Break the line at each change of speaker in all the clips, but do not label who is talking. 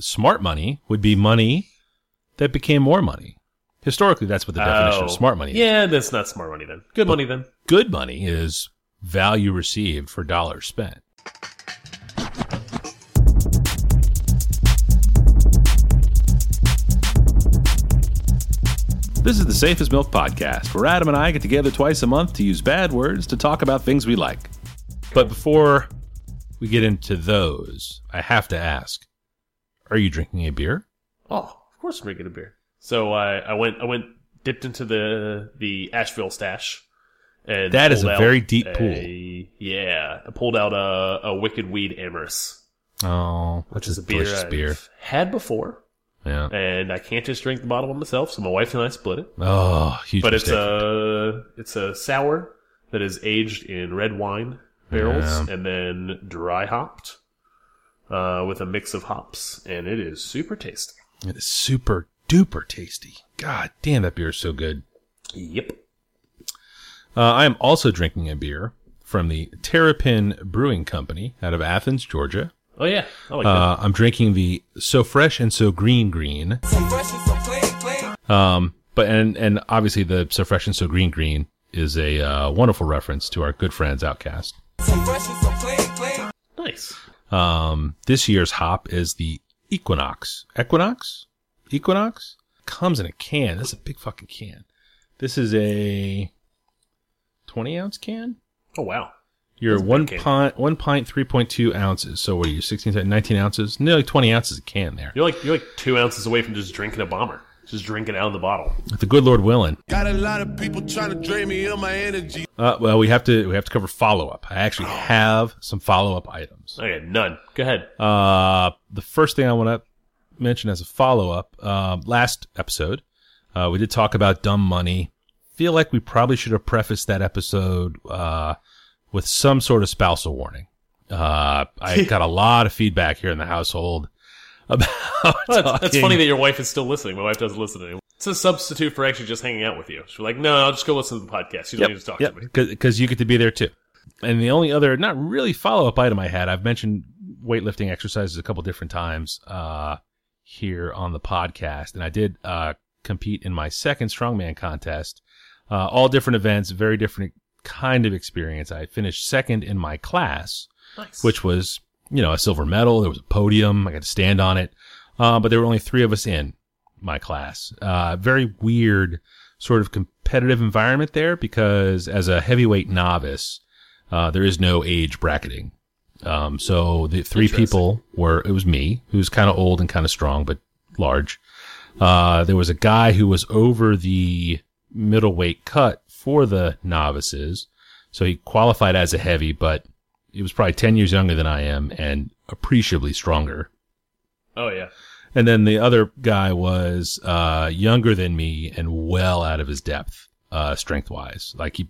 smart money would be money that became more money. Historically, that's what the definition of
Oh.
smart money is.
Yeah, that's not smart money then. Good money then.
Good money is value received for dollars spent. This is the Safest Milk Podcast, where Adam and I get together twice a month to use bad words to talk about things we like. But before we get into those, I have to ask Are you drinking a beer?
Oh, of course I'm drinking a beer. So I, I went I went dipped into the the Asheville stash. And
That is a very deep
a-
pool.
Yeah, I pulled out a, a Wicked Weed Amorous,
Oh,
which is a beer I've
beer.
had before,
Yeah.
and I can't just drink the bottle by myself. So my wife and I split it.
Oh, huge
But it's a it's a sour that is aged in red wine barrels
Yeah.
and then dry hopped uh, with a mix of hops, and it is super tasty.
It is super duper tasty. God damn, that beer is so good.
Yep.
Uh, I am also drinking a beer from the Terrapin Brewing Company out of Athens, Georgia.
Oh yeah, I like
Uh, I'm drinking the So Fresh and So Green Green. So fresh and so clean. Um, but and and obviously the So Fresh and So Green Green is a uh, wonderful reference to our good friends OutKast.
that.
Um, this year's hop is the Equinox. Equinox? Equinox? Comes in a can. This is a big fucking can. This is a 20 ounce can?
Oh wow.
You're
That's
one pint, one pint, 3.2 ounces. So what are you, 16, 19 ounces? Nearly 20 ounces a can there.
You're like you're like two ounces away from just drinking a bomber. Just drinking out of the bottle.
With the good Lord willing.
Got a lot of people trying to drain me of my energy.
Uh, well, we have to, we have to cover follow up. I actually have some follow up items.
Okay, none. Go ahead.
Uh, the first thing I want to mention as a follow up, uh, last episode, uh, we did talk about dumb money. Feel like we probably should have prefaced that episode, uh, with some sort of spousal warning. Uh, I got a lot of feedback here in the household about
Well, that's, that's funny that your wife is still listening. My wife doesn't listen anymore. It's a substitute for actually just hanging out with you. She's like, no, I'll just go listen to the podcast. You don't need to talk
yep,
to me.
because you get to be there too. And the only other, not really follow up item I had, I've mentioned weightlifting exercises a couple different times uh, here on the podcast, and I did uh, compete in my second strongman contest. Uh, all different events, very different kind of experience. I finished second in my class,
Nice.
which was you know a silver medal. There was a podium. I got to stand on it, uh, but there were only three of us in my class. Uh, very weird sort of competitive environment there because as a heavyweight novice, uh, there is no age bracketing. Um, so the three people were, it was me, who's kind of old and kind of strong, but large. Uh, there was a guy who was over the middleweight cut for the novices. So he qualified as a heavy, but he was probably 10 years younger than I am and appreciably stronger.
oh yeah.
And then the other guy was uh, younger than me and well out of his depth, uh, strength wise. Like he,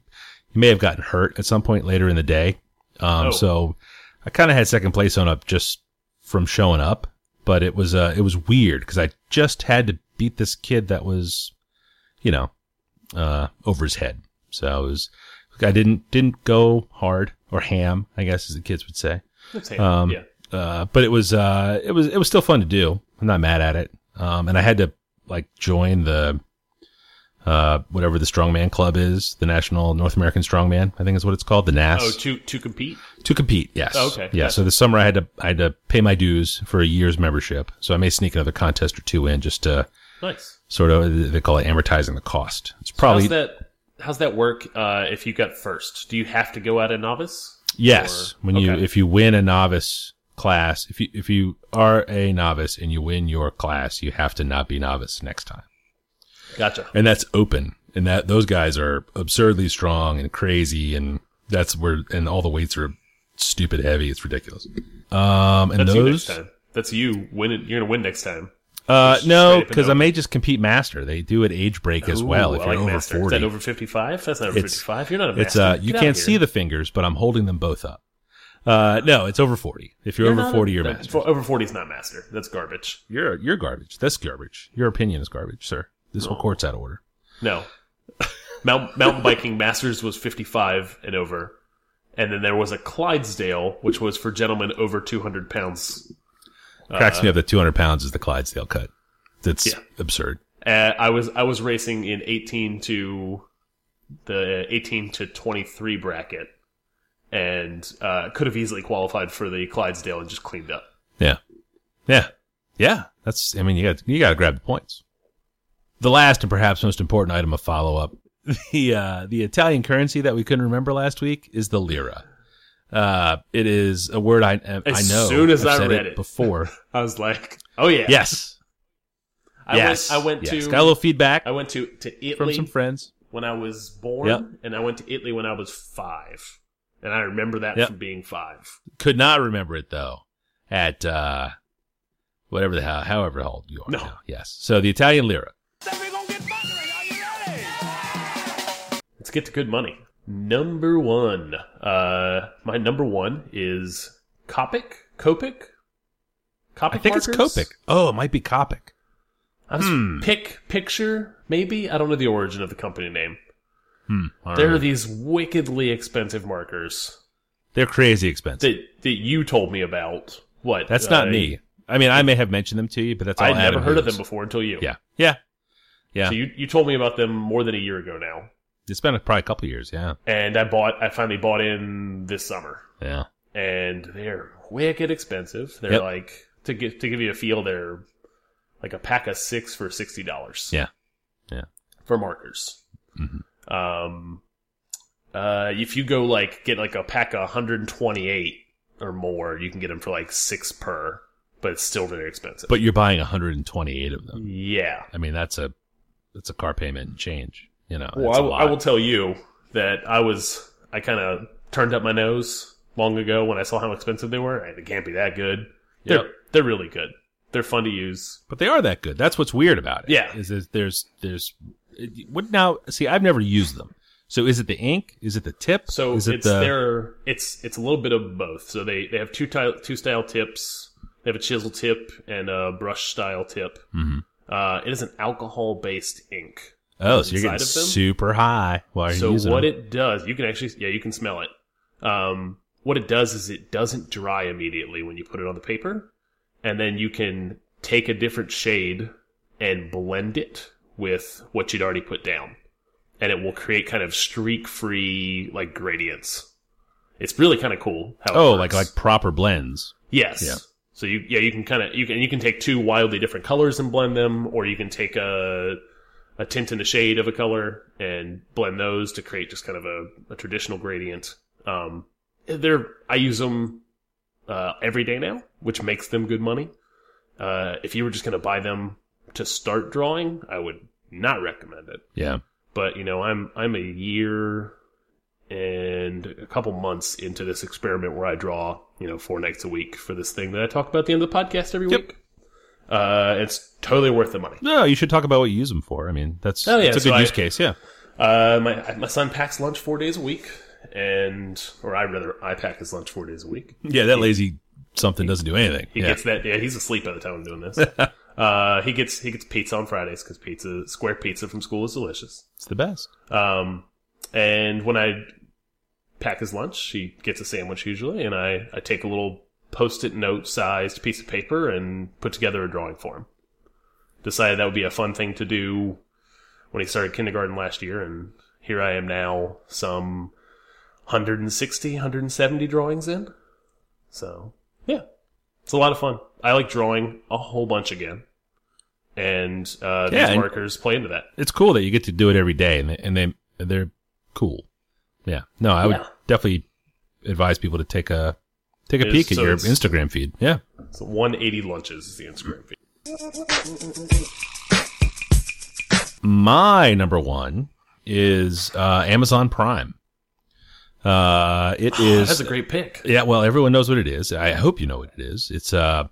he may have gotten hurt at some point later in the day. Um,
Oh.
so I kind of had second place on up just from showing up, but it was, uh, it was weird because I just had to beat this kid that was, you know, uh, over his head. So it was, I didn't, didn't go hard or ham, I guess as the kids would say. Um,
yeah.
Uh, but it was, uh, it was, it was still fun to do. I'm not mad at it. Um, and I had to like join the, uh, whatever the strongman club is, the National North American Strongman, I think is what it's called, the NAS,
Oh, to to compete.
to compete. Yes.
Oh, okay.
Yeah.
Gotcha.
So this summer I had to, I had to pay my dues for a year's membership. So I may sneak another contest or two in just to
Nice.
sort of, they call it amortizing the cost. It's probably,
how's that? How's that work? Uh, if you got first, do you have to go out a novice?
Yes,
Or-
when you if you win a novice class, if you if you are a novice and you win your class, you have to not be novice next time.
Gotcha.
And that's open. And that those guys are absurdly strong and crazy and that's where and all the weights are stupid heavy. It's ridiculous. Um and
That's you next
those
time. That's you winning. You're gonna win next time.
Uh no,
straight up and
because I may just compete master. They do it age break as well if
I
you're
like
over
master. Is
forty.
that over 55? That's not over 55. You're not a master.
It's uh you
Get
can't see the fingers, but I'm holding them both up. Uh no, it's over forty. If you're,
You're
over
not a-
forty, you're
no,
master.
Over 40 is not master. That's garbage.
You're you're garbage. That's garbage. Your opinion is garbage, sir. This whole court's out of order.
No. Mount, mountain biking masters was 55 and over. And then there was a Clydesdale, which was for gentlemen over 200 pounds.
Cracks me up that 200 pounds is the Clydesdale cut. That's
Yeah.
absurd.
Uh, I was I was racing in 18 to the 18 to 23 bracket, and uh, could have easily qualified for the Clydesdale and just cleaned up.
Yeah. Yeah. Yeah. That's, I mean, you got, you got to grab the points. The last and perhaps most important item of follow up, the, uh, the Italian currency that we couldn't remember last week is the lira. Uh, it is a word I, I
As
know.
As soon as
I've
I read it.
before.
I was like, oh yeah,
yes.
I
yes.
went I went
yes.
to
Got a little feedback
I went to to Italy from
some friends.
when I was born,
Yep.
and I went to Italy when I was five, and I remember that
Yep.
from being five.
Could not remember it though. At uh, whatever the hell, however old you are
No.
now. Yes. So the Italian lira.
Let's get to good money. Number one. Uh, my number one is Copic. Copic. Copic
I think it's
markers?
Copic. Oh, it might be Copic.
I was
Hmm.
Pick Picture. Maybe I don't know the origin of the company name.
Hmm.
There are these wickedly expensive markers
They're crazy expensive.
that that you told me about. What?
That's not
uh,
me. I mean, I may have mentioned them to you, but that's all
I'd never heard of them before until you.
Yeah. Yeah. Yeah.
So you you told me about them more than a year ago now,
it's been probably a couple years. Yeah.
and I bought. I finally bought in this summer.
Yeah.
and they're wicked expensive. They're
Yep.
like to give to give you a feel, they're like a pack of six for sixty dollars.
Yeah. Yeah.
for markers.
Mhm.
Um, uh, if you go like get like a pack of 128 or more, you can get them for like six per, but it's still very expensive.
But you're buying 128 of them.
yeah,
I mean, that's a that's a car payment and change. You know.
well, I,
a
will-
lot.
I will tell you that I was I kind of turned up my nose long ago when I saw how expensive they were. They can't be that good. They're they're really good. They're fun to use.
But they are that good. That's what's weird about it.
Yeah.
Is that there's there's what now? See, I've never used them. So is it the ink? Is it the tip?
So
is it
it's
the
their it's it's a little bit of both. So they they have two ty- two style tips. They have a chisel tip and a brush style tip.
Mhm.
Uh, it is an alcohol based ink.
Oh, so you're getting
inside of them?
super high while you're
So what
them.
it does, you can actually yeah you can smell it. Um, what it does is it doesn't dry immediately when you put it on the paper, and then you can take a different shade and blend it with what you'd already put down, and it will create kind of streak free like gradients. It's really kind of cool. How
oh, like like proper blends.
Yes.
Yeah.
So you yeah you can kind of you can you can take two wildly different colors and blend them, or you can take a a tint and a shade of a color and blend those to create just kind of a, a traditional gradient. Um, they're I use them uh, every day now, which makes them good money. Uh, if you were just going to buy them to start drawing, I would not recommend it.
Yeah.
But you know, I'm I'm a year and a couple months into this experiment where I draw, you know, four nights a week for this thing that I talk about at the end of the podcast every
Yep.
week. Uh, it's totally worth the money.
No, you should talk about what you use them for. I mean, that's
Oh, yeah,
that's a
so
good
I-
use case. Yeah.
Uh, my my son packs lunch four days a week, and or I rather I pack his lunch four days a week.
Yeah, that lazy something doesn't do anything.
He
yeah.
gets that. Yeah, he's asleep by the time I'm doing this. uh, he gets he gets pizza on Fridays because pizza square pizza from school is delicious.
it's the best.
Um, and when I pack his lunch, he gets a sandwich usually, and I, I take a little post-it note sized piece of paper and put together a drawing for him. Decided that would be a fun thing to do when he started kindergarten last year, and here I am now, some 160, 170 drawings in. So, yeah, it's a lot of fun. I like drawing a whole bunch again. And uh, these
and-
markers play into that.
It's cool that you get to do it every day, and they, and they they're cool. Yeah. No, I would
Yeah.
definitely advise people to take a take a
is-
peek at
so
your Instagram feed. Yeah.
So 180 lunches is the Instagram feed.
My number one is uh, Amazon Prime. Uh, it is
That's a great pick.
Yeah, well, everyone knows what it is. I hope you know what it is. It's a,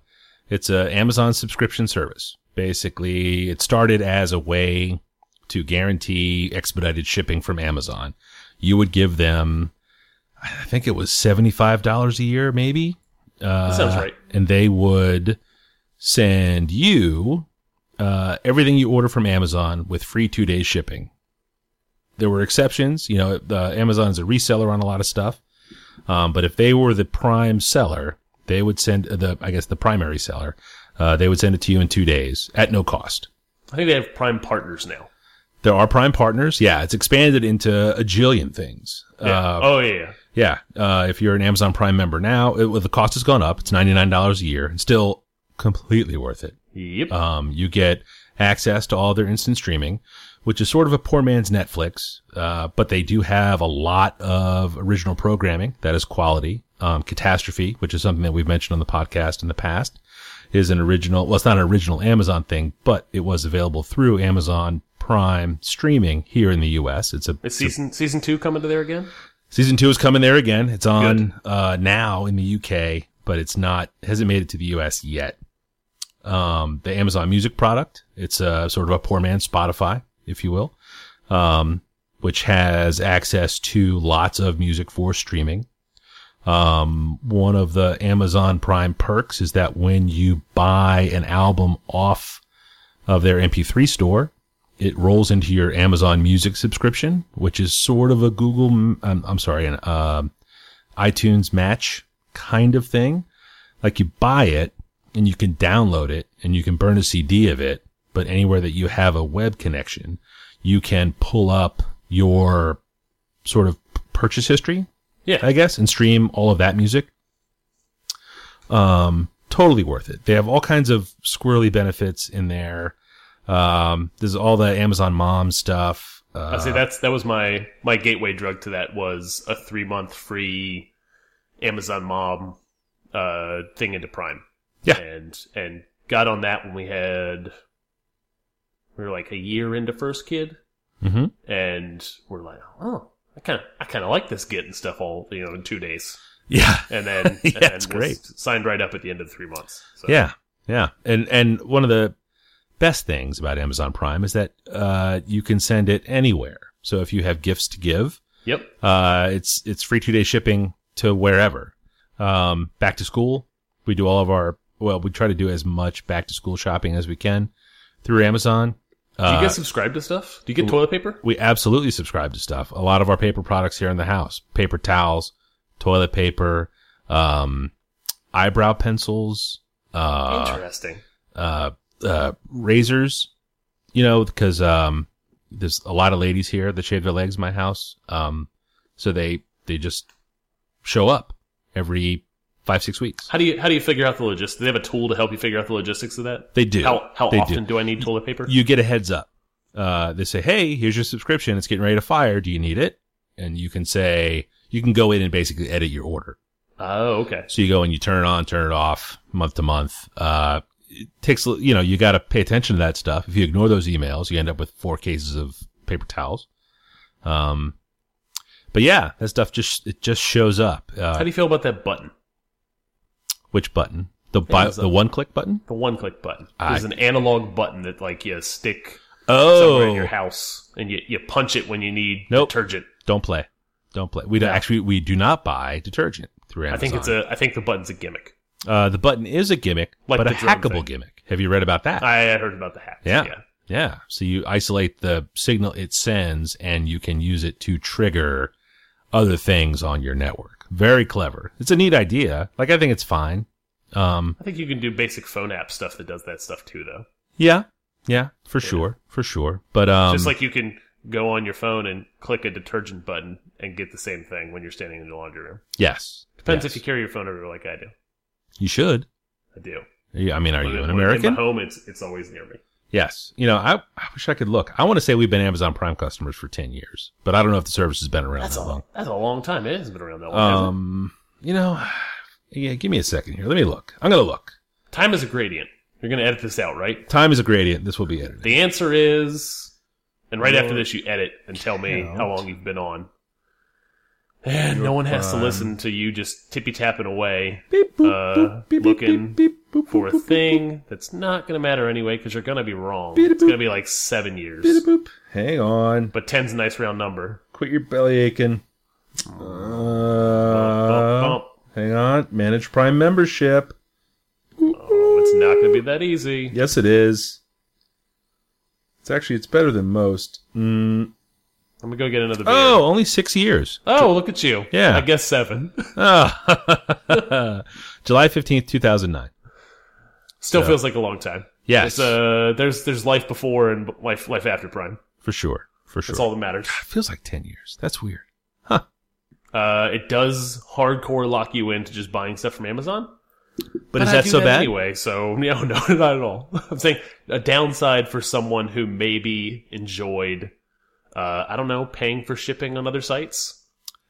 it's a Amazon subscription service. Basically, it started as a way to guarantee expedited shipping from Amazon. You would give them, I think it was seventy-five dollars a year, maybe. Uh,
That sounds right.
And they would send you uh, everything you order from Amazon with free two day shipping. There were exceptions. You know, the, Amazon is a reseller on a lot of stuff. Um, but if they were the prime seller, they would send the, I guess the primary seller, uh, they would send it to you in two days at no cost.
I think they have Prime partners now.
There are Prime partners. Yeah, it's expanded into a jillion things.
Yeah.
Uh,
oh yeah, yeah.
Uh, if you're an Amazon Prime member now, it, well, the cost has gone up. It's $99 a year and still completely worth it.
Yep.
Um, you get access to all their instant streaming, which is sort of a poor man's Netflix. Uh, but they do have a lot of original programming that is quality. Um, Catastrophe, which is something that we've mentioned on the podcast in the past, is an original. Well, it's not an original Amazon thing, but it was available through Amazon Prime streaming here in the U.S. It's a
Is season season two coming to there again?
Season two is coming there again. It's on uh, now in the UK, but it's not hasn't made it to the US yet. Um, the Amazon Music product. It's a sort of a poor man's Spotify, if you will, um, which has access to lots of music for streaming. Um, one of the Amazon Prime perks is that when you buy an album off of their MP3 store, it rolls into your Amazon Music subscription, which is sort of a Google, I'm, I'm sorry, an um iTunes match kind of thing. Like you buy it and you can download it and you can burn a CD of it, but anywhere that you have a web connection, you can pull up your sort of purchase history,
Yeah.
I guess, and stream all of that music. Um, totally worth it. They have all kinds of squirrely benefits in there. Um, there's all the Amazon Mom stuff.
I
Uh,
say that's that was my my gateway drug to that was a three month free Amazon Mom uh thing into Prime.
Yeah.
And and got on that when we had we were like a year into first kid
mhm.
and we're like, oh, I kinda I kinda like this getting stuff all you know in two days.
Yeah.
And then
Yeah,
and then
great.
Signed right up at the end of the three months. So
Yeah, yeah, and and one of the best things about Amazon Prime is that uh, you can send it anywhere. So if you have gifts to give,
Yep.
uh, it's it's free two day shipping to wherever. Um, back to school, we do all of our well, we try to do as much back to school shopping as we can through Amazon.
Do you
Uh,
get subscribed to stuff? Do you get toilet paper?
we absolutely subscribe to stuff. A lot of our paper products here in the house, paper towels, toilet paper, um, eyebrow pencils, uh,
Interesting.
uh, uh, razors, you know, because, um, there's a lot of ladies here that shave their legs in my house. Um, so they, they just show up every five, six weeks.
How do you how do you figure out the logistics? Do they have a tool to help you figure out the logistics of that?
They do.
How how
They
often do. I need toilet paper?
You get a heads up. Uh, they say, Hey, here's your subscription. It's getting ready to fire. Do you need it? And you can say, you can go in and basically edit your order.
oh, okay.
So you go and you turn it on, turn it off month to month. Uh, it takes, you know, you got to pay attention to that stuff. If you ignore those emails, you end up with four cases of paper towels. Um, but yeah, that stuff just, it just shows up.
How
Uh,
do you feel about that button?
which button? The, bi- the one click button?
The one click button.
I-
There's an analog button that like you stick somewhere in your
Oh,
house and you, you punch it when you need
Nope.
detergent.
don't play. Don't play. We don't, actually, we do not buy detergent through Amazon.
I think it's a I think the button's a gimmick.
Uh, the button is a gimmick,
Like
but a hackable
thing.
gimmick. Have you read about that?
I heard about the hack.
Yeah.
Yeah.
Yeah. So you isolate the signal it sends and you can use it to trigger other things on your network. Very clever. It's a neat idea. Like I think it's fine. Um,
I think you can do basic phone app stuff that does that stuff too though.
yeah. Yeah, for sure. For sure. But, um,
Just like you can go on your phone and click a detergent button and get the same thing when you're standing in the laundry room.
yes.
Depends
Yes.
if you carry your phone everywhere like I do.
You should.
I do.
Yeah, I mean, are
When
you an American?
Home, it's it's always near me.
Yes. You know, I, I wish I could look. I want to say we've been Amazon Prime customers for 10 years, but I don't know if the service has been around
That's
that
a
long.
that's a long time. It hasn't been around that long.
Um, you know, yeah, give me a second here. Let me look. I'm going to look.
Time is a gradient. You're going to edit this out, right?
Time is a gradient. This will be edited.
The answer is, and right after this, you edit and tell me
Count.
how long you've been on. And no one has to listen to you just tippy tapping away
Beep, boop,
uh,
boop, beep, beep,
looking
beep, boop,
for a thing that's not going to matter anyway because you're going to be wrong.
Beep,
It's going to be like seven years.
Hang on.
But 10's a nice round number.
Quit your belly aching.
Bump,
Uh,
bump.
hang on. Manage Prime membership.
Oh, it's not going to be that easy.
Yes, it is. It's actually it's better than most. Mm,
I'm gonna go get another beer.
Oh, only six years.
Oh, look at you.
Yeah.
I guess seven.
Oh. July 15th, 2009.
Still
So-
feels like a long time.
Yes.
There's, uh, there's there's life before and life life after Prime.
For sure. For sure.
That's all that matters.
It feels like 10 years. That's weird.
Uh, it does hardcore lock you into just buying stuff from Amazon.
But, is
I
that so bad?
anyway? So no, no, not at all. I'm saying a downside for someone who maybe enjoyed, uh, I don't know, paying for shipping on other sites.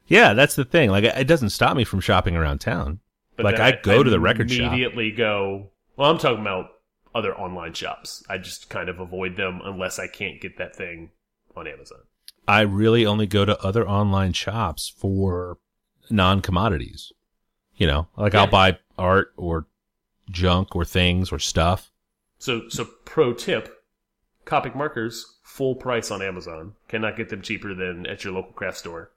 Yeah, that's the thing. Like, it doesn't stop me from shopping around town.
But
Like, I go to the record shop.
Immediately go. Well, I'm talking about other online shops. I just kind of avoid them unless I can't get that thing on Amazon.
I really only go to other online shops for non commodities. You know, like I'll buy art or junk or things or stuff.
So, so pro tip: Copic markers full price on Amazon. Cannot get them cheaper than at your local craft store.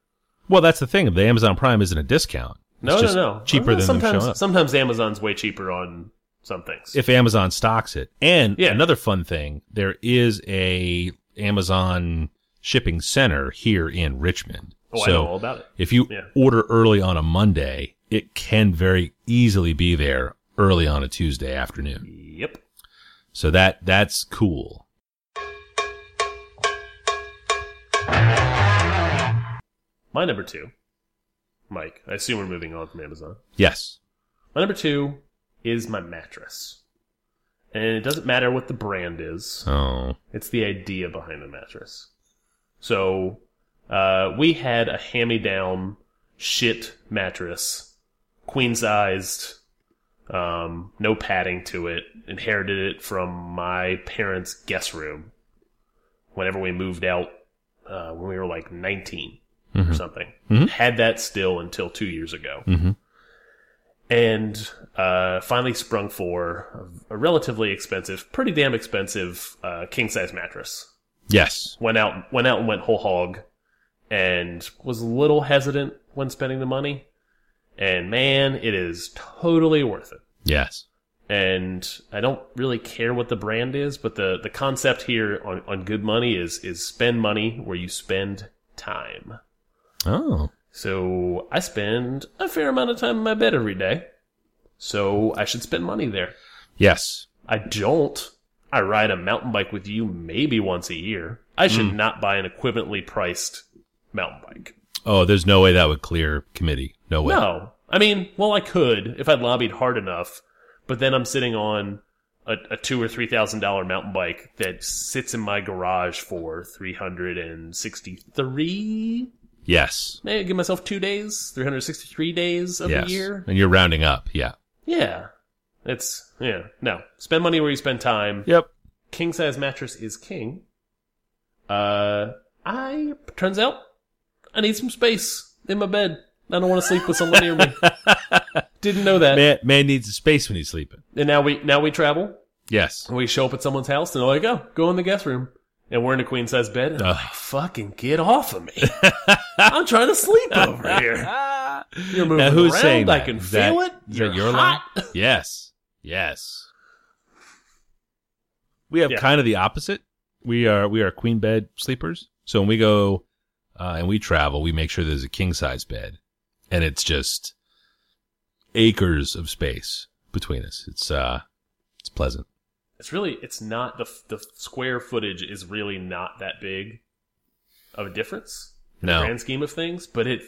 Well, that's the thing. The Amazon Prime isn't a discount. It's
No, no,
just
no.
Cheaper
Well,
than them
sometimes. Sometimes Amazon's way cheaper on some things.
if Amazon stocks it. And
Yeah.
another fun thing, there is a Amazon shipping center here in Richmond.
oh, I
so
know all about it.
if you
Yeah.
order early on a Monday, it can very easily be there early on a Tuesday afternoon.
Yep.
So that that's cool.
My number two, Mike. I assume we're moving on from Amazon.
Yes.
My number two is my mattress, and it doesn't matter what the brand is.
Oh.
It's the idea behind the mattress. So, uh, we had a hand-me-down shit mattress, queen sized, um, no padding to it. Inherited it from my parents' guest room. Whenever we moved out, uh, when we were like 19 or something, had that still until two years ago
Mhm.
and uh, finally sprung for a, a relatively expensive, pretty damn expensive uh, king size mattress.
Yes.
Went out, went out and went whole hog, and was a little hesitant when spending the money. And man, it is totally worth it.
Yes.
And I don't really care what the brand is, but the the concept here on, on Good Money is is spend money where you spend time.
Oh.
So I spend a fair amount of time in my bed every day. So I should spend money there.
Yes.
I don't. I ride a mountain bike with you maybe once a year. I should
Hmm.
not buy an equivalently priced mountain bike.
Oh, there's no way that would clear committee. No way.
No. I mean, well, I could if I'd lobbied hard enough, but then I'm sitting on a, a two or three thousand dollar mountain bike that sits in my garage for three hundred and sixty three.
Yes.
Maybe give myself two days, three hundred sixty three days of
yes.
the year.
And you're rounding up. Yeah.
Yeah. It's, yeah. No. Spend money where you spend time.
Yep.
King size mattress is king. Uh, I, turns out, I need some space in my bed. I don't want to sleep with someone near me. Didn't know that.
Man, man needs a space when he's sleeping.
And now we, now we travel.
Yes.
And we show up at someone's house and they're like, oh, go in the guest room. And we're in a queen size bed. And I'm like, fucking get off of me. I'm trying to sleep over here. You're moving
Now, who's
around.
saying
I can
Is
feel
that-
it.
is
You're
your
hot.
line? Yes. Yes. We have
Yeah.
kind of the opposite. We are we are queen bed sleepers. So when we go uh, and we travel, we make sure there's a king size bed, and it's just acres of space between us. It's uh, it's pleasant.
It's really, it's not the the square footage is really not that big of a difference in the
No.
grand scheme of things, but it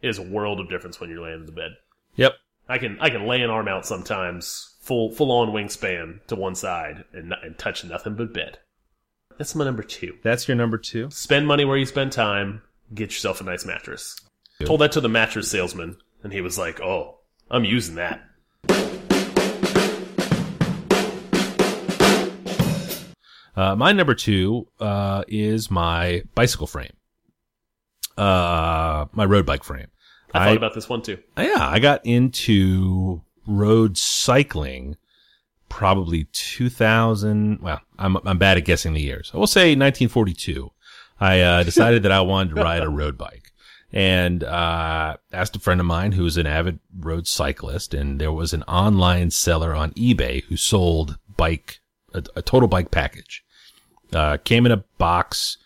is a world of difference when you're laying in the bed.
Yep.
I can I can lay an arm out sometimes, full full on wingspan to one side, and and touch nothing but bed. That's my number two.
That's your number two.
Spend money where you spend time. Get yourself a nice mattress.
Good.
Told that to the mattress salesman, and he was like, "Oh, I'm using that."
Uh, my number two uh, is my bicycle frame. Uh, my road bike frame.
I, thought about this one too.
yeah, I got into road cycling probably 2000. Well, I'm, I'm bad at guessing the years. I will say 1942. I uh, decided that I wanted to ride a road bike and uh, asked a friend of mine who was an avid road cyclist. And there was an online seller on eBay who sold bike, a, a total bike package. Uh, came in a box,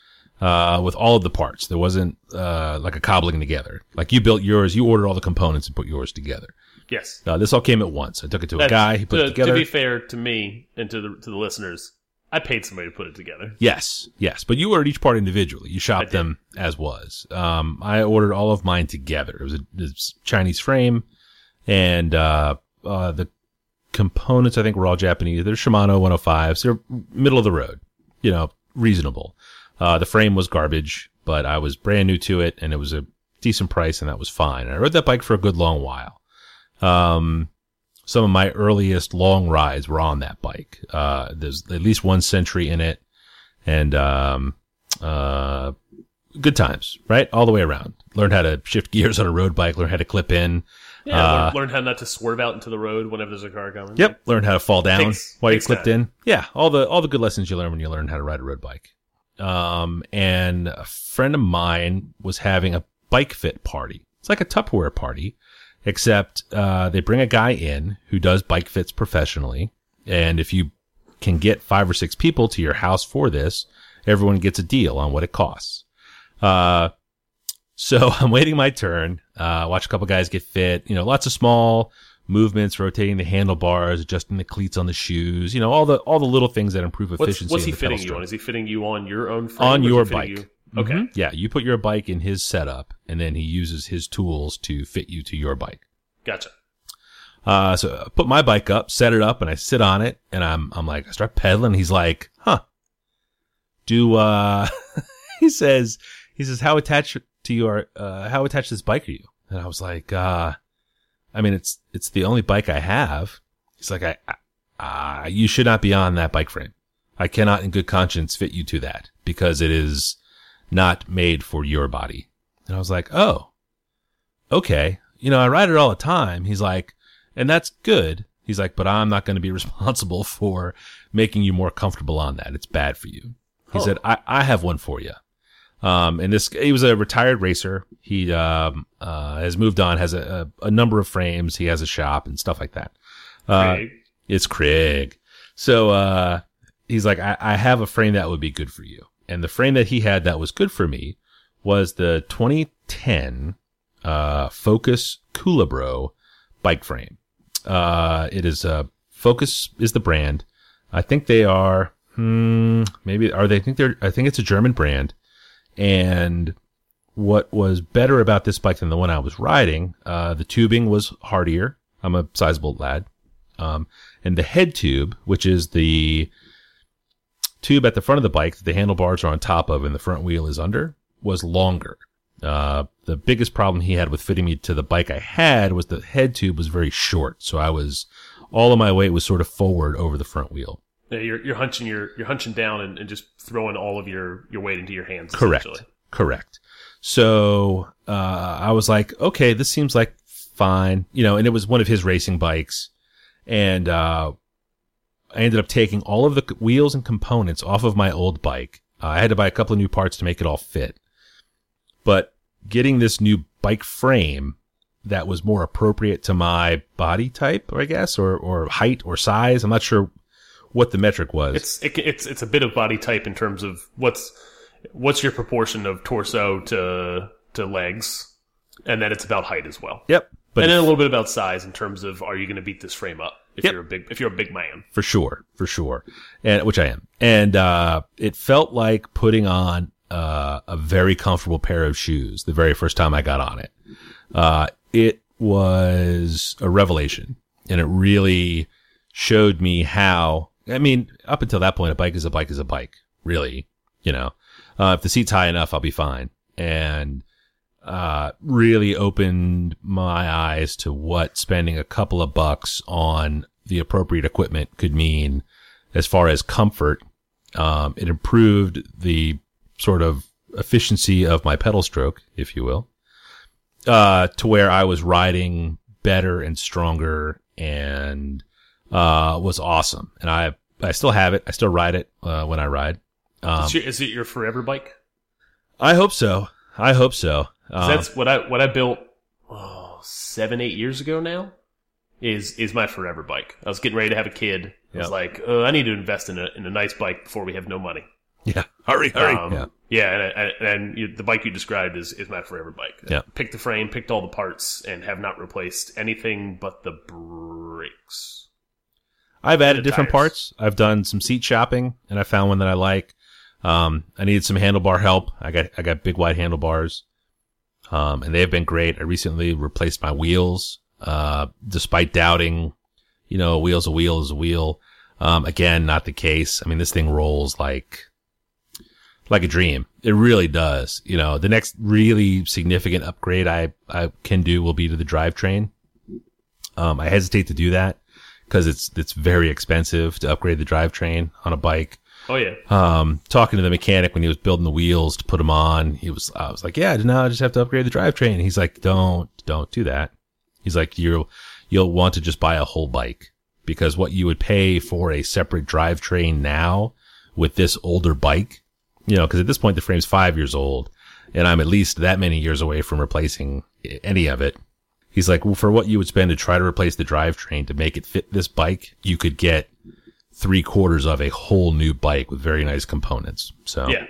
uh, with all of the parts. There wasn't uh, like a cobbling together. Like you built yours, you ordered all the components and put yours together.
Yes.
Uh, this all came at once. I took it to a guy. He put
to,
it together.
To be fair to me and to the to the listeners, I paid somebody to put it together.
Yes, yes, but you ordered each part individually. You shopped them as was. Um, I ordered all of mine together. It was a, it was Chinese frame, and uh, uh, the components I think were all Japanese. They're Shimano 105s. They're middle of the road, you know, reasonable. Uh, the frame was garbage, but I was brand new to it, and it was a decent price, and that was fine. And I rode that bike for a good long while. Um, some of my earliest long rides were on that bike. Uh, there's at least one century in it and, um, uh, good times, right? All the way around. Learned how to shift gears on a road bike, learned how to clip in.
Yeah,
Uh,
learn, learn how not to swerve out into the road whenever there's a car coming.
Yep. Learned how to fall down
Takes-
while you clipped
time.
in. Yeah. All the, all the good lessons you learn when you learn how to ride a road bike. Um, and a friend of mine was having a bike fit party. It's like a Tupperware party, except, uh, they bring a guy in who does bike fits professionally. And if you can get five or six people to your house for this, everyone gets a deal on what it costs. Uh, so I'm waiting my turn. Uh, watch a couple guys get fit. You know, lots of small movements, rotating the handlebars, adjusting the cleats on the shoes. You know, all the all the little things that improve efficiency.
what's
in
he fitting you on? Is he fitting you on your own frame?
on your bike?
You? Okay.
Mhm. Yeah, you put your bike in his setup, and then he uses his tools to fit you to your bike.
Gotcha.
Uh, so I put my bike up, set it up, and I sit on it, and I'm, I'm like, I start pedaling. He's like, huh, do, uh, he says, he says, how attached to your, uh, how attached to this bike are you? And I was like, uh, I mean, it's, it's the only bike I have. He's like, I, I uh, you should not be on that bike frame. I cannot in good conscience fit you to that because it is not made for your body. And I was like, oh, okay. You know, I ride it all the time. He's like, and that's good. He's like, but I'm not going to be responsible for making you more comfortable on that. It's bad for you. He
Huh.
said, I, I have one for you. Um, and this, he was a retired racer. He, um, uh, has moved on, has a, a, a number of frames. He has a shop and stuff like that. Uh,
Craig.
it's Craig. So, uh, he's like, I, I have a frame that would be good for you. And the frame that he had that was good for me was the 2010, uh, Focus Culebro bike frame. Uh, it is, uh, Focus is the brand. I think they are, hmm, maybe, are they, I think they're, I think it's a German brand. And what was better about this bike than the one I was riding, uh, the tubing was hardier. I'm a sizable lad. Um, and the head tube, which is the tube at the front of the bike that the handlebars are on top of and the front wheel is under, was longer. Uh, the biggest problem he had with fitting me to the bike I had was the head tube was very short. So I was, all of my weight was sort of forward over the front wheel.
Yeah, you're you're hunching your you're hunching down and, and just throwing all of your your weight into your hands.
Correct. Correct. So, uh, I was like, okay, this seems like fine, you know, and it was one of his racing bikes. And, uh, I ended up taking all of the wheels and components off of my old bike. Uh, I had to buy a couple of new parts to make it all fit. But getting this new bike frame that was more appropriate to my body type, I guess, or, or height or size. I'm not sure what the metric was.
It's it, it's it's a bit of body type in terms of what's what's your proportion of torso to to legs, and then it's about height as well.
yep. But
and then a little bit about size in terms of are you going to beat this frame up if
Yep.
you're a big if you're a big man.
for sure, for sure, and which I am. And uh, it felt like putting on uh, a very comfortable pair of shoes the very first time I got on it. Uh, it was a revelation, and it really showed me how. I mean, up until that point, a bike is a bike is a bike. Really, you know, uh, if the seat's high enough, I'll be fine. And uh, really opened my eyes to what spending a couple of bucks on the appropriate equipment could mean as far as comfort. Um, it improved the sort of efficiency of my pedal stroke, if you will, uh, to where I was riding better and stronger and, uh, was awesome. And I, I still have it. I still ride it, uh, when I ride. Um,
is, it your forever bike?
I hope so. I hope so. Um,
that's what I what I built oh, seven eight years ago now. Is is my forever bike? I was getting ready to have a kid. I was
Yep.
like, uh, I need to invest in a in a nice bike before we have no money.
Yeah. Hurry, hurry.
Um,
yeah.
yeah, and, and, and you, the bike you described is, is my forever bike.
Yeah.
Picked the frame, picked all the parts, and have not replaced anything but the brakes.
I've added different
tires.
parts. I've done some seat shopping and I found one that I like. Um, I needed some handlebar help. I got, I got big wide handlebars. Um, and they've been great. I recently replaced my wheels, uh, despite doubting, you know, a wheel's a wheel is a wheel. Um, again, not the case. I mean, this thing rolls like, like a dream. It really does. You know, the next really significant upgrade I, I can do will be to the drivetrain. Um, I hesitate to do that because it's, it's very expensive to upgrade the drivetrain on a bike.
Oh yeah,
Um, talking to the mechanic when he was building the wheels to put them on, he was, I was like, yeah, now I just have to upgrade the drivetrain. He's like, don't, don't do that. He's like, you'll, you'll want to just buy a whole bike because what you would pay for a separate drivetrain now with this older bike, you know, cause at this point the frame's five years old and I'm at least that many years away from replacing any of it. He's like, well, for what you would spend to try to replace the drivetrain to make it fit this bike, you could get three quarters of a whole new bike with very nice components. So,
yeah.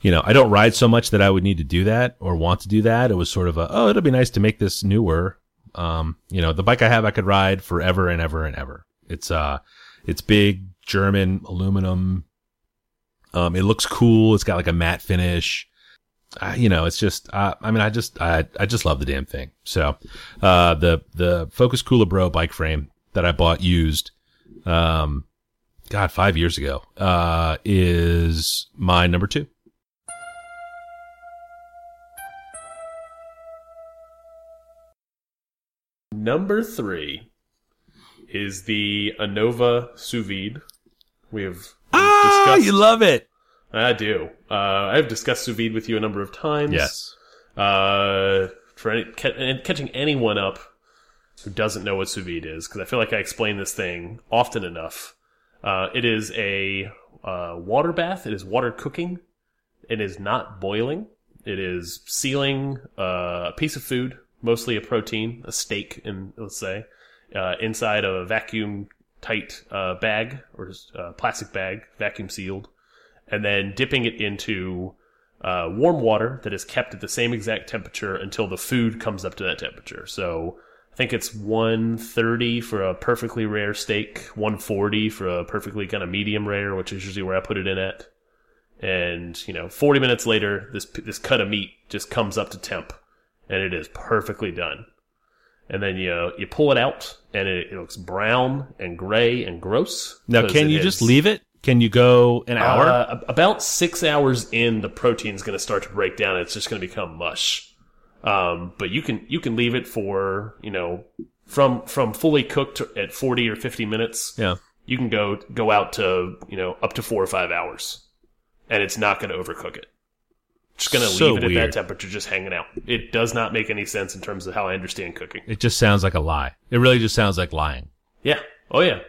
you know, I don't ride so much that I would need to do that or want to do that. It was sort of a, oh, it'll be nice to make this newer. Um, you know, the bike I have, I could ride forever and ever and ever. It's, uh, it's big German aluminum. Um, it looks cool. It's got like a matte finish. Uh, you know, it's just, uh, I mean, I just, I, I just love the damn thing. So, uh, the, the Focus Culebro bike frame that I bought used, um, God, five years ago, uh, is my number two.
Number three is the Anova sous vide. We have
Ah,
discussed.
you love it.
I do. Uh, I've discussed sous vide with you a number of times.
Yes.
Uh, for any, ca and catching anyone up who doesn't know what sous vide is, because I feel like I explain this thing often enough. Uh, it is a uh, water bath. It is water cooking. It is not boiling. It is sealing uh, a piece of food, mostly a protein, a steak, in let's say, uh, inside of a vacuum tight uh, bag or uh, plastic bag, vacuum sealed, and then dipping it into warm water that is kept at the same exact temperature until the food comes up to that temperature. So I think it's 130 for a perfectly rare steak, 140 for a perfectly kind of medium rare, which is usually where I put it in at. And you know, 40 minutes later, this this cut of meat just comes up to temp, and it is perfectly done. And then you you pull it out, and it, it looks brown and gray and gross.
Now, can you just leave it? Can you go an hour?
uh, about six hours in, the protein's going to start to break down. It's just going to become mush. Um, but you can you can leave it for you know from from fully cooked at forty or fifty minutes.
yeah.
You can go go out to you know up to four or five hours, and it's not going to overcook it. Just going to
So
leave it at that temperature, just hanging out. It does not make any sense in terms of how I understand cooking.
It just sounds like a lie. It really just sounds like lying.
Yeah. Oh yeah.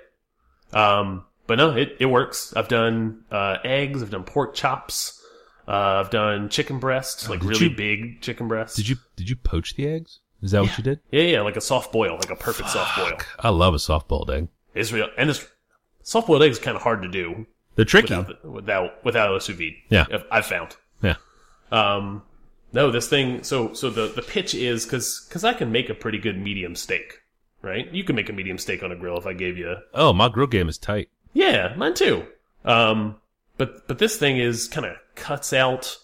Um, but no, it, it works. I've done uh, eggs. I've done pork chops. Uh, I've done chicken breast, like really
you-
big chicken breast.
Did you did you poach the eggs? Is that what you did?
Yeah, yeah, like a soft boil, like a perfect soft boil.
I love a soft boiled egg.
It's real, and it's soft boiled eggs is kind of hard to do
They're tricky.
without the- without without a sous vide.
Yeah.
I've- I've found.
Yeah.
Um, no, this thing. So, so the the pitch is because because I can make a pretty good medium steak, right? You can make a medium steak on a grill if I gave you.
Oh, my grill game is tight.
Yeah, mine too. Um, but but this thing is kind of cuts out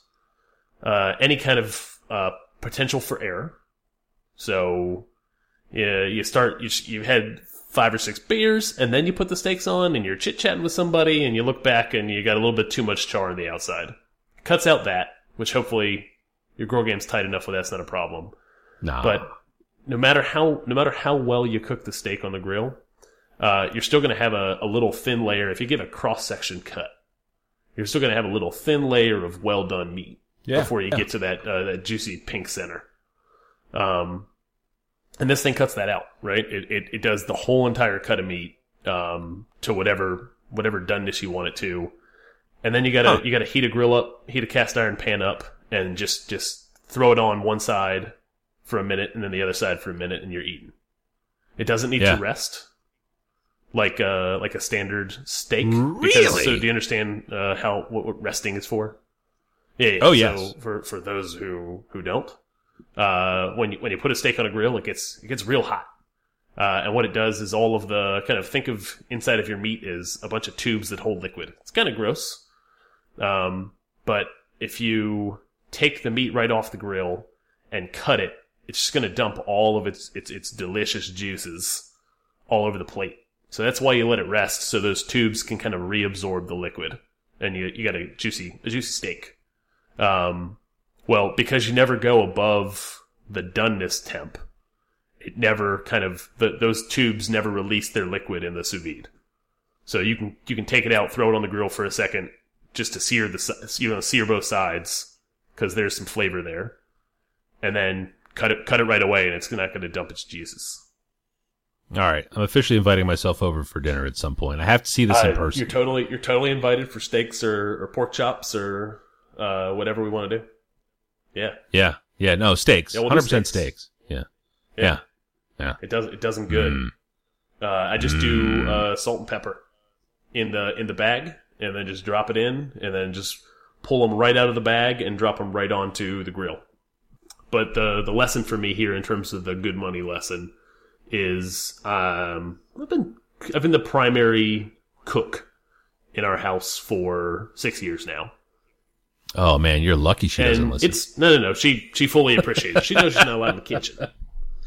uh, any kind of uh, potential for error. So yeah, you start you you had five or six beers, and then you put the steaks on, and you're chit chatting with somebody, and you look back, and you got a little bit too much char on the outside. Cuts out that, which hopefully your grill game's tight enough where that's not a problem.
Nah.
But no matter how no matter how well you cook the steak on the grill, uh, you're still going to have a, a little thin layer. If you give a cross section cut, you're still going to have a little thin layer of well done meat
Yeah,
before you
yeah.
get to that uh, that juicy pink center. Um, and this thing cuts that out, right? It it, it does the whole entire cut of meat um, to whatever whatever doneness you want it to, and then you gotta
Huh.
you gotta heat a grill up, heat a cast iron pan up, and just just throw it on one side for a minute, and then the other side for a minute, and you're eating. It doesn't need
Yeah.
to rest, like a like a standard steak.
Really?
Because, so do you understand uh, how what, what resting is for? Yeah. yeah.
Oh,
So for for those who who don't, uh, when you when you put a steak on a grill, it gets it gets real hot. Uh, and what it does is all of the kind of think of inside of your meat is a bunch of tubes that hold liquid. It's kind of gross. Um, but if you take the meat right off the grill and cut it, it's just going to dump all of its, its, its delicious juices all over the plate. So that's why you let it rest, so those tubes can kind of reabsorb the liquid, and you you got a juicy a juicy steak. Um, well, because you never go above the doneness temp, it never kind of the, those tubes never release their liquid in the sous vide. So you can you can take it out, throw it on the grill for a second, just to sear the you know sear both sides because there's some flavor there, and then cut it cut it right away, and it's not going to dump its juices.
All right, I'm officially inviting myself over for dinner at some point. I have to see this in
Uh,
person.
You're totally you're totally invited for steaks or, or pork chops or uh, whatever we want to do. Yeah,
yeah, yeah. No steaks,
Yeah, we'll
hundred percent
steaks.
steaks. Yeah,
yeah,
yeah, yeah.
It does it does them good.
Mm.
Uh, I just do uh, salt and pepper in the in the bag, and then just drop it in, and then just pull them right out of the bag and drop them right onto the grill. But the the lesson for me here, in terms of the good money lesson, is um, I've been I've been the primary cook in our house for six years now.
Oh man, you're lucky she doesn't
and
listen.
it's no, no, no. She she fully appreciates. it. She knows she's not allowed in the kitchen.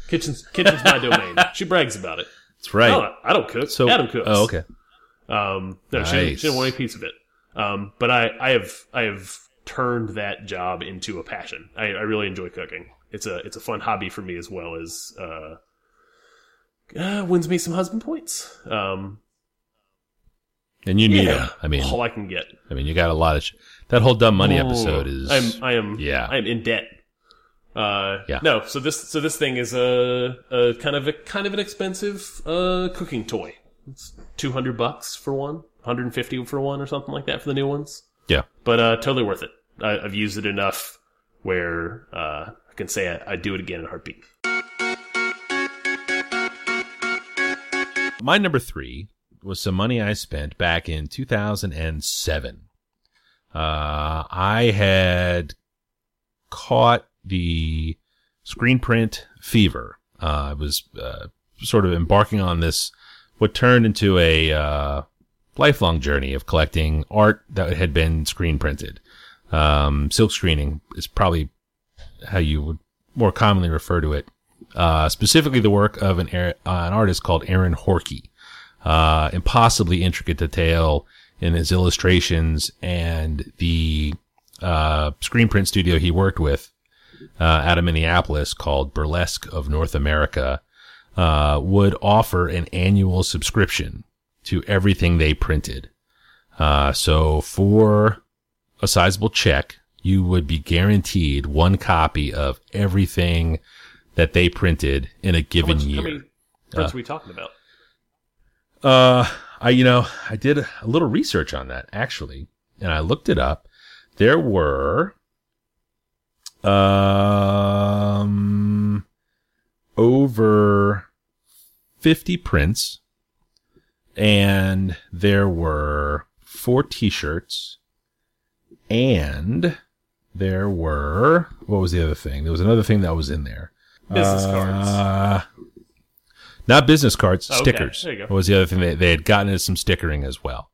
Kitchen's kitchen's my domain. She brags about it.
That's right.
No, I don't cook.
so
Adam cooks.
Oh, okay.
Um, no, she, didn't,
Nice.
she didn't want any piece of it. Um, but I, I have, I have turned that job into a passion. I, I really enjoy cooking. It's a, it's a fun hobby for me as well as, uh, uh wins me some husband points. Um,
And you need
yeah,
them. I mean,
all I can get.
I mean, you got a lot of sh- that whole dumb money
Oh,
episode is.
I'm, I am,
Yeah.
I'm in debt. Uh,
Yeah.
no, so this, so this thing is a, a kind of a, kind of an expensive, uh, cooking toy. It's 200 bucks for one, 150 for one or something like that for the new ones.
yeah.
but uh, totally worth it. I, I've used it enough where uh, I can say I, I'd do it again in a heartbeat.
My number three was some money I spent back in 2007. Uh, I had caught the screen print fever. Uh, I was uh, sort of embarking on this, what turned into a uh, lifelong journey of collecting art that had been screen printed. Um, silk screening is probably how you would more commonly refer to it. Uh, specifically the work of an, uh, an artist called Aaron Horkey. Uh, impossibly intricate detail in his illustrations and the, uh, screen print studio he worked with, uh, out of Minneapolis called Burlesque of North America, uh, would offer an annual subscription to everything they printed. So for a sizable check, you would be guaranteed one copy of everything that they printed in a
How,
given
much,
year.
how many prints are we talking about?
Uh, I, you know, I did a little research on that actually, and I looked it up. There were, um, over 50 prints, and there were four t-shirts, and there were, what was the other thing? There was another thing that was in there.
Business cards.
Uh, not business cards,
Oh, okay.
stickers.
There you go.
Was the other thing they, they had gotten into some stickering as well.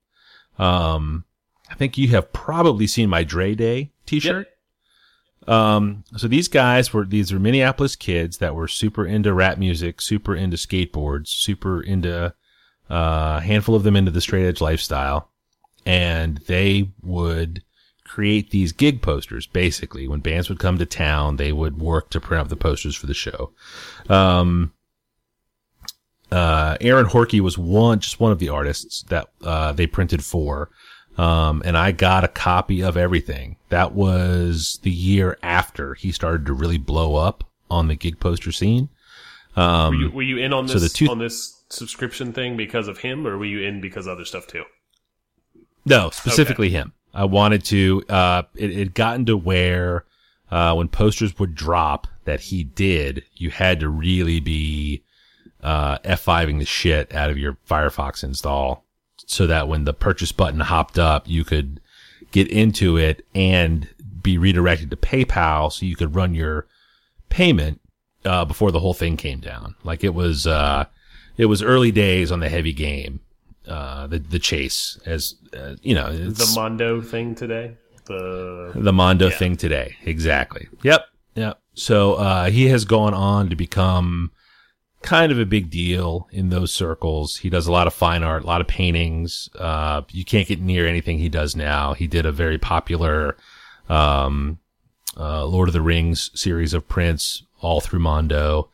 Um, I think you have probably seen my Dre Day T-shirt. Um, so these guys were these were Minneapolis kids that were super into rap music, super into skateboards, super into uh, a handful of them into the straight edge lifestyle, and they would create these gig posters. Basically, when bands would come to town, they would work to print up the posters for the show. Um, uh, Aaron Horkey was one, just one of the artists that, uh, they printed for. Um, and I got a copy of everything. That was the year after he started to really blow up on the gig poster scene. Um,
Were you, were you in on
so
this
the two-
on this subscription thing because of him, or were you in because of other stuff too?
No, specifically him. I wanted to. Uh, it had gotten to where uh, when posters would drop that he did, you had to really be uh, F5ing the shit out of your Firefox install so that when the purchase button hopped up, you could get into it and be redirected to PayPal so you could run your payment uh, before the whole thing came down. Like it was, uh, it was early days on the heavy game, uh, the the chase as uh, you know
The Mondo thing today. The
the Mondo
Yeah.
thing today. Exactly. Yep. Yep. So uh, he has gone on to become kind of a big deal in those circles. He does a lot of fine art, a lot of paintings. Uh, you can't get near anything he does now. He did a very popular um, uh, Lord of the Rings series of prints all through Mondo.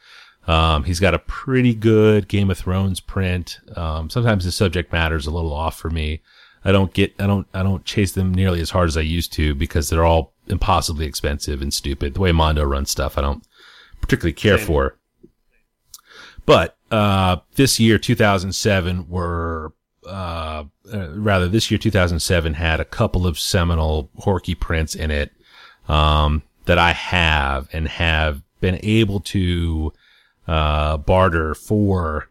Um, he's got a pretty good Game of Thrones print. Um, sometimes the subject matter is a little off for me. I don't get, I don't, I don't chase them nearly as hard as I used to because they're all impossibly expensive and stupid. The way Mondo runs stuff, I don't particularly care
Same.
for. But, uh, this year, 2007 were, uh, uh, rather this year, 2007 had a couple of seminal Horkey prints in it, um, that I have and have been able to, uh, barter for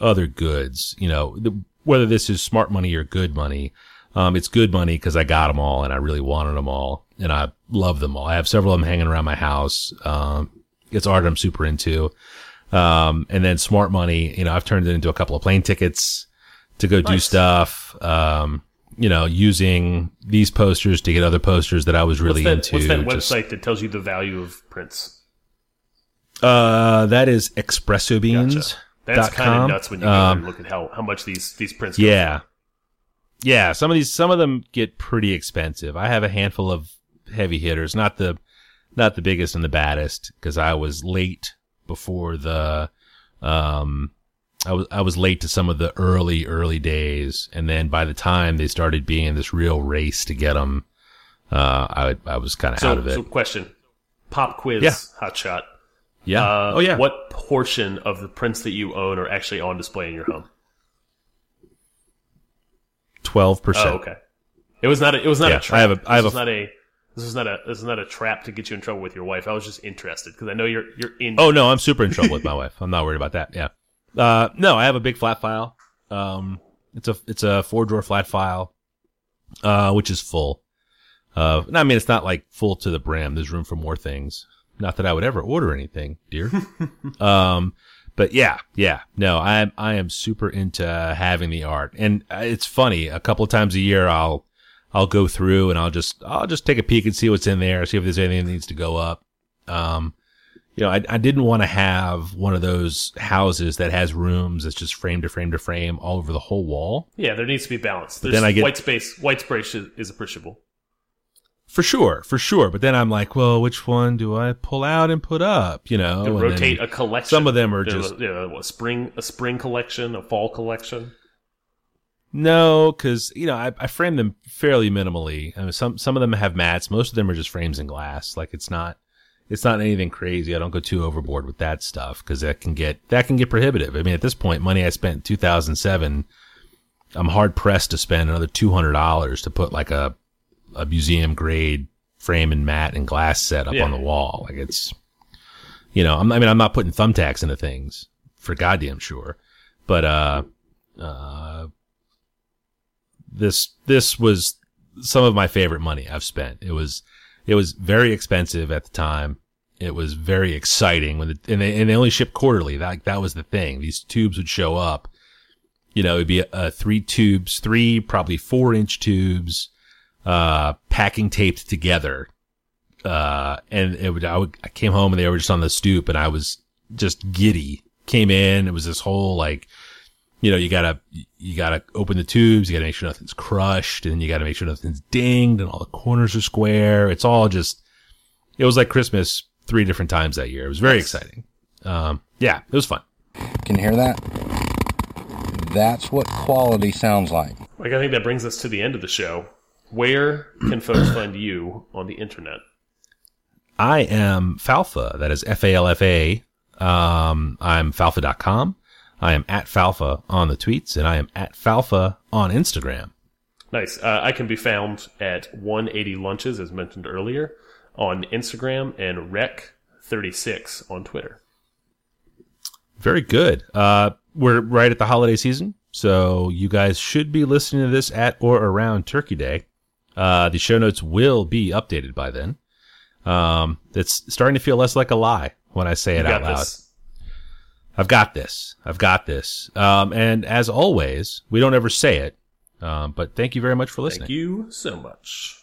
other goods, you know, the, whether this is smart money or good money. Um, it's good money because I got them all and I really wanted them all and I love them all. I have several of them hanging around my house. Um, it's art I'm super into. Um, and then smart money, you know, I've turned it into a couple of plane tickets to go do stuff. Um, you know, using these posters to get other posters that I was really
what's that,
into.
what's that
Just-
website that tells you the value of prints?
Uh, that is Expresso Beans.
Gotcha. That's kind of nuts when you
Um,
look at how, how much these these prints.
Yeah. Yeah, some of these some of them get pretty expensive. I have a handful of heavy hitters, not the not the biggest and the baddest because I was late before the um I was I was late to some of the early early days and then by the time they started being in this real race to get them uh I I was kind of
So,
out of it.
so question, pop quiz,
Yeah.
hot shot.
Yeah.
Uh,
oh yeah.
What portion of the prints that you own are actually on display in your home?
12%.
Oh, okay. It was not. A, it was not
Yeah,
a trap.
I have a- I have
this
a-
not a. This is not a. This is not a trap to get you in trouble with your wife. I was just interested because I know you're you're in.
Oh no, I'm super in trouble with my wife. I'm not worried about that. Yeah. Uh, no, I have a big flat file. Um, it's a it's a four drawer flat file, uh, which is full. Uh, I mean it's not like full to the brim. There's room for more things. Not that I would ever order anything, dear. um, but yeah, yeah, no, I am I am super into having the art, and uh, it's funny. A couple of times a year, I'll I'll go through and I'll just I'll just take a peek and see what's in there, see if there's anything that needs to go up. Um, you know, I, I didn't want to have one of those houses that has rooms that's just frame to frame to frame all over the whole wall.
Yeah, there needs to be balance. There's
then I get-
white space. White space is, is appreciable.
For sure, for sure. But then I'm like, well, which one do I pull out and put up? You know, and
rotate a collection.
some of them are
know,
just-
know, a spring a spring collection, a fall collection.
no, because you know I, I frame them fairly minimally. I mean, some some of them have mats. Most of them are just frames and glass. Like it's not it's not anything crazy. I don't go too overboard with that stuff because that can get that can get prohibitive. I mean, at this point, money I spent in 2007, I'm hard pressed to spend another two hundred dollars to put like a a museum grade frame and mat and glass set up
Yeah.
on the wall. Like it's, you know, I'm, I mean, I'm not putting thumbtacks into things for goddamn sure, but uh, uh, this this was some of my favorite money I've spent. It was it was very expensive at the time. It was very exciting when the, and they and they only shipped quarterly. That that was the thing. These tubes would show up. You know, it'd be uh, three tubes, three probably four inch tubes, uh, packing taped together. Uh, and it would, I, would, I came home and they were just on the stoop and I was just giddy. Came in, it was this whole like, you know, you gotta, you gotta open the tubes, you gotta make sure nothing's crushed, and you gotta make sure nothing's dinged, and all the corners are square. It's all just, it was like Christmas three different times that year. It was very exciting. Um, yeah, it was fun.
Can you hear that? That's what quality sounds like.
Like I think that brings us to the end of the show. Where can folks find you on the internet?
I am Falfa. That is F A L F A. Um, I'm falfa.com. I am at Falfa on the tweets, and I am at Falfa on Instagram.
Nice. Uh, I can be found at 180 Lunches, as mentioned earlier, on Instagram and Rec36 on Twitter.
Very good. Uh, we're right at the holiday season, so you guys should be listening to this at or around Turkey Day. Uh, the show notes will be updated by then. Um, it's starting to feel less like a lie when I say it out loud.
this.
I've got this. I've got this. Um, and as always, we don't ever say it. Um, but thank you very much for listening.
Thank you so much.